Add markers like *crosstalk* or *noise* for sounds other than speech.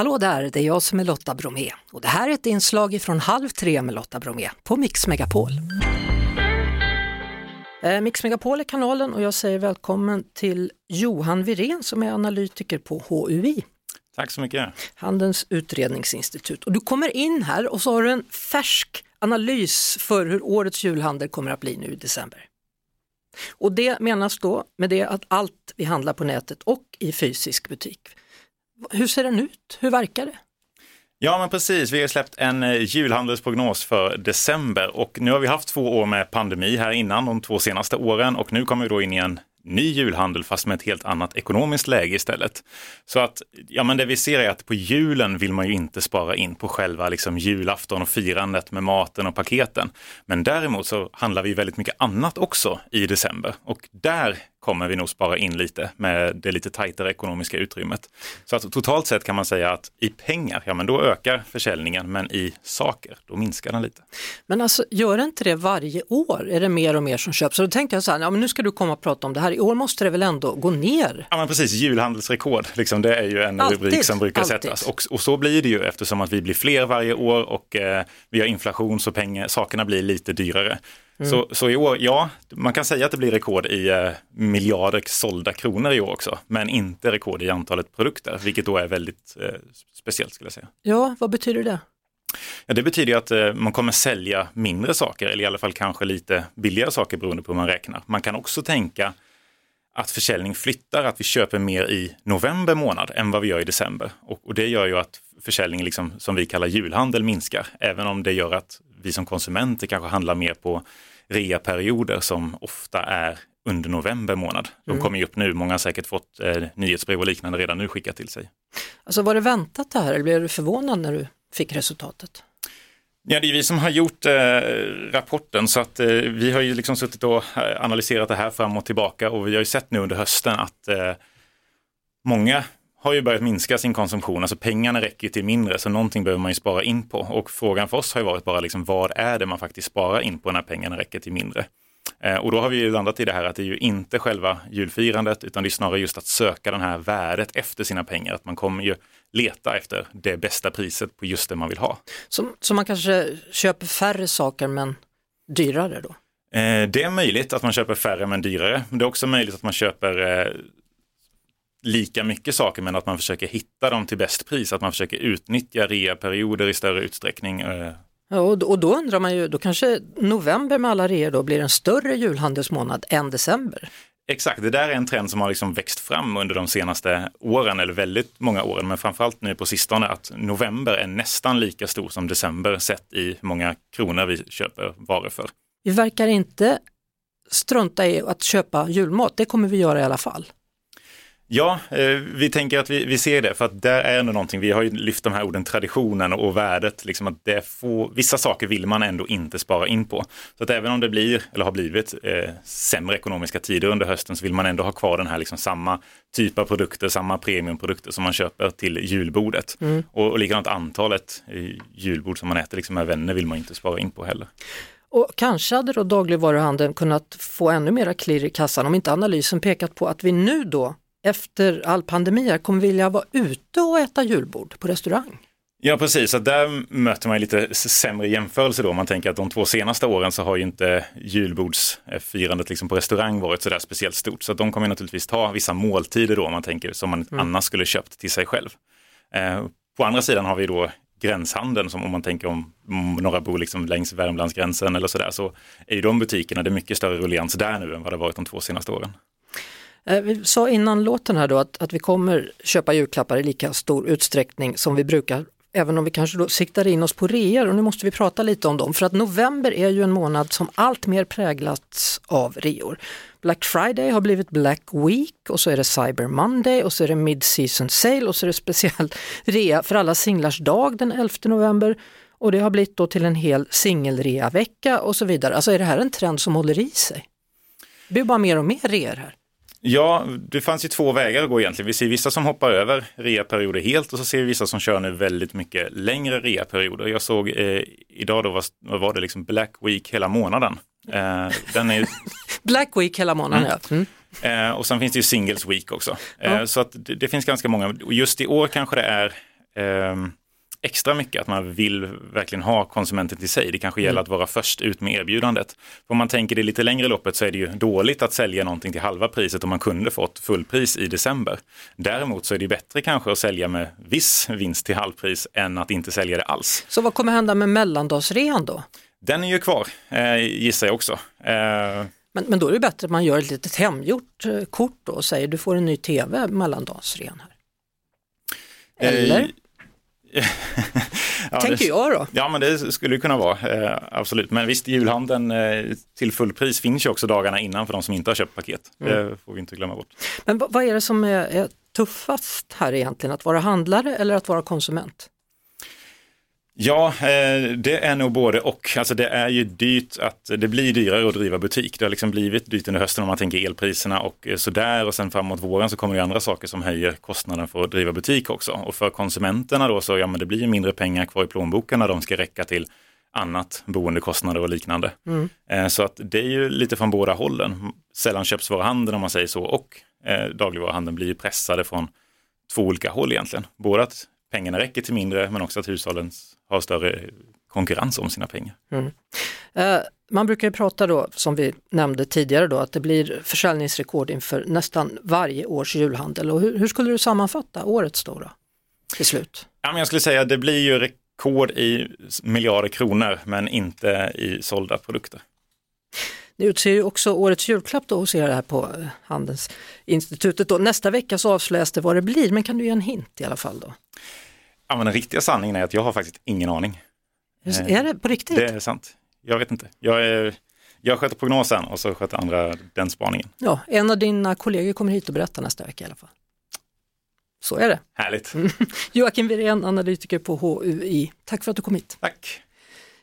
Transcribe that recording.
Hallå där, det är jag som är Lotta Bromé och det här är ett inslag från Halv tre med Lotta Bromé på Mix Megapol. Eh, Mix Megapol är kanalen och jag säger välkommen till Johan Virén som är analytiker på HUI. Tack så mycket. Handelns utredningsinstitut. Och du kommer in här och så har du en färsk analys för hur årets julhandel kommer att bli nu i december. Och det menas då med det att allt vi handlar på nätet och i fysisk butik. Hur ser den ut? Hur verkar det? Ja men precis, vi har släppt en eh, julhandelsprognos för december och nu har vi haft två år med pandemi här innan, de två senaste åren och nu kommer vi då in i en ny julhandel fast med ett helt annat ekonomiskt läge istället. Så att, ja men det vi ser är att på julen vill man ju inte spara in på själva liksom julafton och firandet med maten och paketen. Men däremot så handlar vi väldigt mycket annat också i december och där kommer vi nog spara in lite med det lite tajtare ekonomiska utrymmet. Så att totalt sett kan man säga att i pengar, ja men då ökar försäljningen, men i saker, då minskar den lite. Men alltså gör inte det varje år? Är det mer och mer som köps? Så då tänkte jag så här, ja, men nu ska du komma och prata om det här, i år måste det väl ändå gå ner? Ja men precis, julhandelsrekord, liksom, det är ju en alltid, rubrik som brukar alltid. sättas. Och, och, så blir det ju eftersom att vi blir fler varje år och eh, vi har inflation så pengar, sakerna blir lite dyrare. Mm. Så, så i år, ja, man kan säga att det blir rekord i eh, miljarder sålda kronor i år också, men inte rekord i antalet produkter, vilket då är väldigt eh, speciellt skulle jag säga. Ja, vad betyder det? Ja, det betyder att eh, man kommer sälja mindre saker, eller i alla fall kanske lite billigare saker beroende på hur man räknar. Man kan också tänka att försäljning flyttar, att vi köper mer i november månad än vad vi gör i december. Och, och det gör ju att försäljning, liksom, som vi kallar julhandel, minskar. Även om det gör att vi som konsumenter kanske handlar mer på reaperioder som ofta är under november månad. De mm. kommer ju upp nu, många har säkert fått eh, nyhetsbrev och liknande redan nu skickat till sig. Alltså var det väntat det här eller blev du förvånad när du fick resultatet? Ja, det är vi som har gjort eh, rapporten så att eh, vi har ju liksom suttit och eh, analyserat det här fram och tillbaka och vi har ju sett nu under hösten att eh, många har ju börjat minska sin konsumtion, alltså pengarna räcker till mindre så någonting behöver man ju spara in på och frågan för oss har ju varit bara liksom vad är det man faktiskt sparar in på när pengarna räcker till mindre? Eh, och då har vi ju landat i det här att det är ju inte själva julfirandet utan det är snarare just att söka det här värdet efter sina pengar, att man kommer ju leta efter det bästa priset på just det man vill ha. Så, så man kanske köper färre saker men dyrare då? Eh, det är möjligt att man köper färre men dyrare. Men det är också möjligt att man köper eh, lika mycket saker men att man försöker hitta dem till bäst pris, att man försöker utnyttja reaperioder i större utsträckning. Eh. Ja, och, då undrar man ju, då kanske november med alla reor då blir en större julhandelsmånad än december? Exakt, det där är en trend som har liksom växt fram under de senaste åren, eller väldigt många åren, men framförallt nu på sistone, att november är nästan lika stor som december sett i många kronor vi köper varor för. Vi verkar inte strunta i att köpa julmat, det kommer vi göra i alla fall. Ja, eh, vi tänker att vi, vi ser det för att där är ändå någonting, vi har ju lyft de här orden traditionen och värdet, liksom att det får, vissa saker vill man ändå inte spara in på. Så att även om det blir, eller har blivit, eh, sämre ekonomiska tider under hösten så vill man ändå ha kvar den här liksom samma typ av produkter, samma premiumprodukter som man köper till julbordet. Mm. Och, och likadant antalet julbord som man äter liksom med vänner vill man inte spara in på heller. Och kanske hade då dagligvaruhandeln kunnat få ännu mera klirr i kassan om inte analysen pekat på att vi nu då efter all pandemi kommer vilja vara ute och äta julbord på restaurang. Ja precis, så där möter man lite sämre jämförelse då. Man tänker att de två senaste åren så har ju inte julbordsfirandet liksom på restaurang varit sådär speciellt stort. Så de kommer naturligtvis ta vissa måltider då, om man tänker som man mm. annars skulle köpt till sig själv. Eh, på andra sidan har vi då gränshandeln, som om man tänker om några bor liksom längs Värmlandsgränsen eller sådär, så är ju de butikerna, det är mycket större rullians där nu än vad det varit de två senaste åren. Eh, vi sa innan låten här då att, att vi kommer köpa julklappar i lika stor utsträckning som vi brukar även om vi kanske då siktar in oss på reor och nu måste vi prata lite om dem för att november är ju en månad som allt mer präglats av reor. Black Friday har blivit Black Week och så är det Cyber Monday och så är det Mid-Season Sale och så är det speciell *laughs* rea för alla singlars dag den 11 november och det har blivit då till en hel singelrea-vecka och så vidare. Alltså är det här en trend som håller i sig? Det blir bara mer och mer reor här. Ja, det fanns ju två vägar att gå egentligen. Vi ser vissa som hoppar över reaperioder helt och så ser vi vissa som kör nu väldigt mycket längre reaperioder. Jag såg eh, idag då var, var det liksom Black Week hela månaden. Eh, den är ju... *laughs* Black Week hela månaden, mm. ja. Mm. Eh, och sen finns det ju Singles Week också. Eh, Så att det, det, finns ganska många. Just i år kanske det är eh, extra mycket, att man vill verkligen ha konsumenten till sig. Det kanske gäller mm. att vara först ut med erbjudandet. Om man tänker det lite längre loppet så är det ju dåligt att sälja någonting till halva priset om man kunde fått fullpris i december. Däremot så är det bättre kanske att sälja med viss vinst till halvpris än att inte sälja det alls. Så vad kommer hända med mellandagsrean då? Den är ju kvar, eh, gissar jag också. Eh, men, men då är det bättre att man gör ett litet hemgjort eh, kort och säger du får en ny tv mellandagsren här. Eh, Eller? *laughs* ja, Tänker det, jag då. Ja men det skulle det kunna vara, eh, absolut. Men visst, julhandeln eh, till fullpris finns ju också dagarna innan för de som inte har köpt paket. Mm. Det får vi inte glömma bort. Men vad är det som är, är tuffast här egentligen? Att vara handlare eller att vara konsument? Ja, eh, det är nog både och. Alltså det är ju dyrt att, det blir dyrare att driva butik. Det har liksom blivit dyrt under hösten om man tänker elpriserna och eh, sådär och sen framåt våren så kommer det andra saker som höjer kostnaden för att driva butik också. Och för konsumenterna då så, ja men det blir mindre pengar kvar i plånboken när de ska räcka till annat, boendekostnader och liknande. Mm. Eh, så att det är ju lite från båda hållen. Sällanköpsvaruhandeln om man säger så och dagligvaruhandeln blir pressade från två olika håll egentligen. Både att pengarna räcker till mindre men också att hushållen har större konkurrens om sina pengar. Mm. Eh, man brukar ju prata då, som vi nämnde tidigare, då, att det blir försäljningsrekord inför nästan varje års julhandel. Och hur, hur skulle du sammanfatta årets då, då till slut? Ja, men jag skulle säga att det blir ju rekord i miljarder kronor men inte i sålda produkter. Ni utser ju också årets julklapp då hos er här på eh, Handelsinstitutet. Då. Nästa vecka så avslöjas det vad det blir, men kan du ge en hint i alla fall då? Ja, men den riktiga sanningen är att jag har faktiskt ingen aning. Är det på riktigt? Det är sant. Jag vet inte. Jag, är, jag sköter prognosen och så sköter andra den spaningen. Ja, en av dina kollegor kommer hit och berättar nästa vecka i alla fall. Så är det. Härligt. *laughs* Joakim Wirén, analytiker på HUI. Tack för att du kom hit. Tack.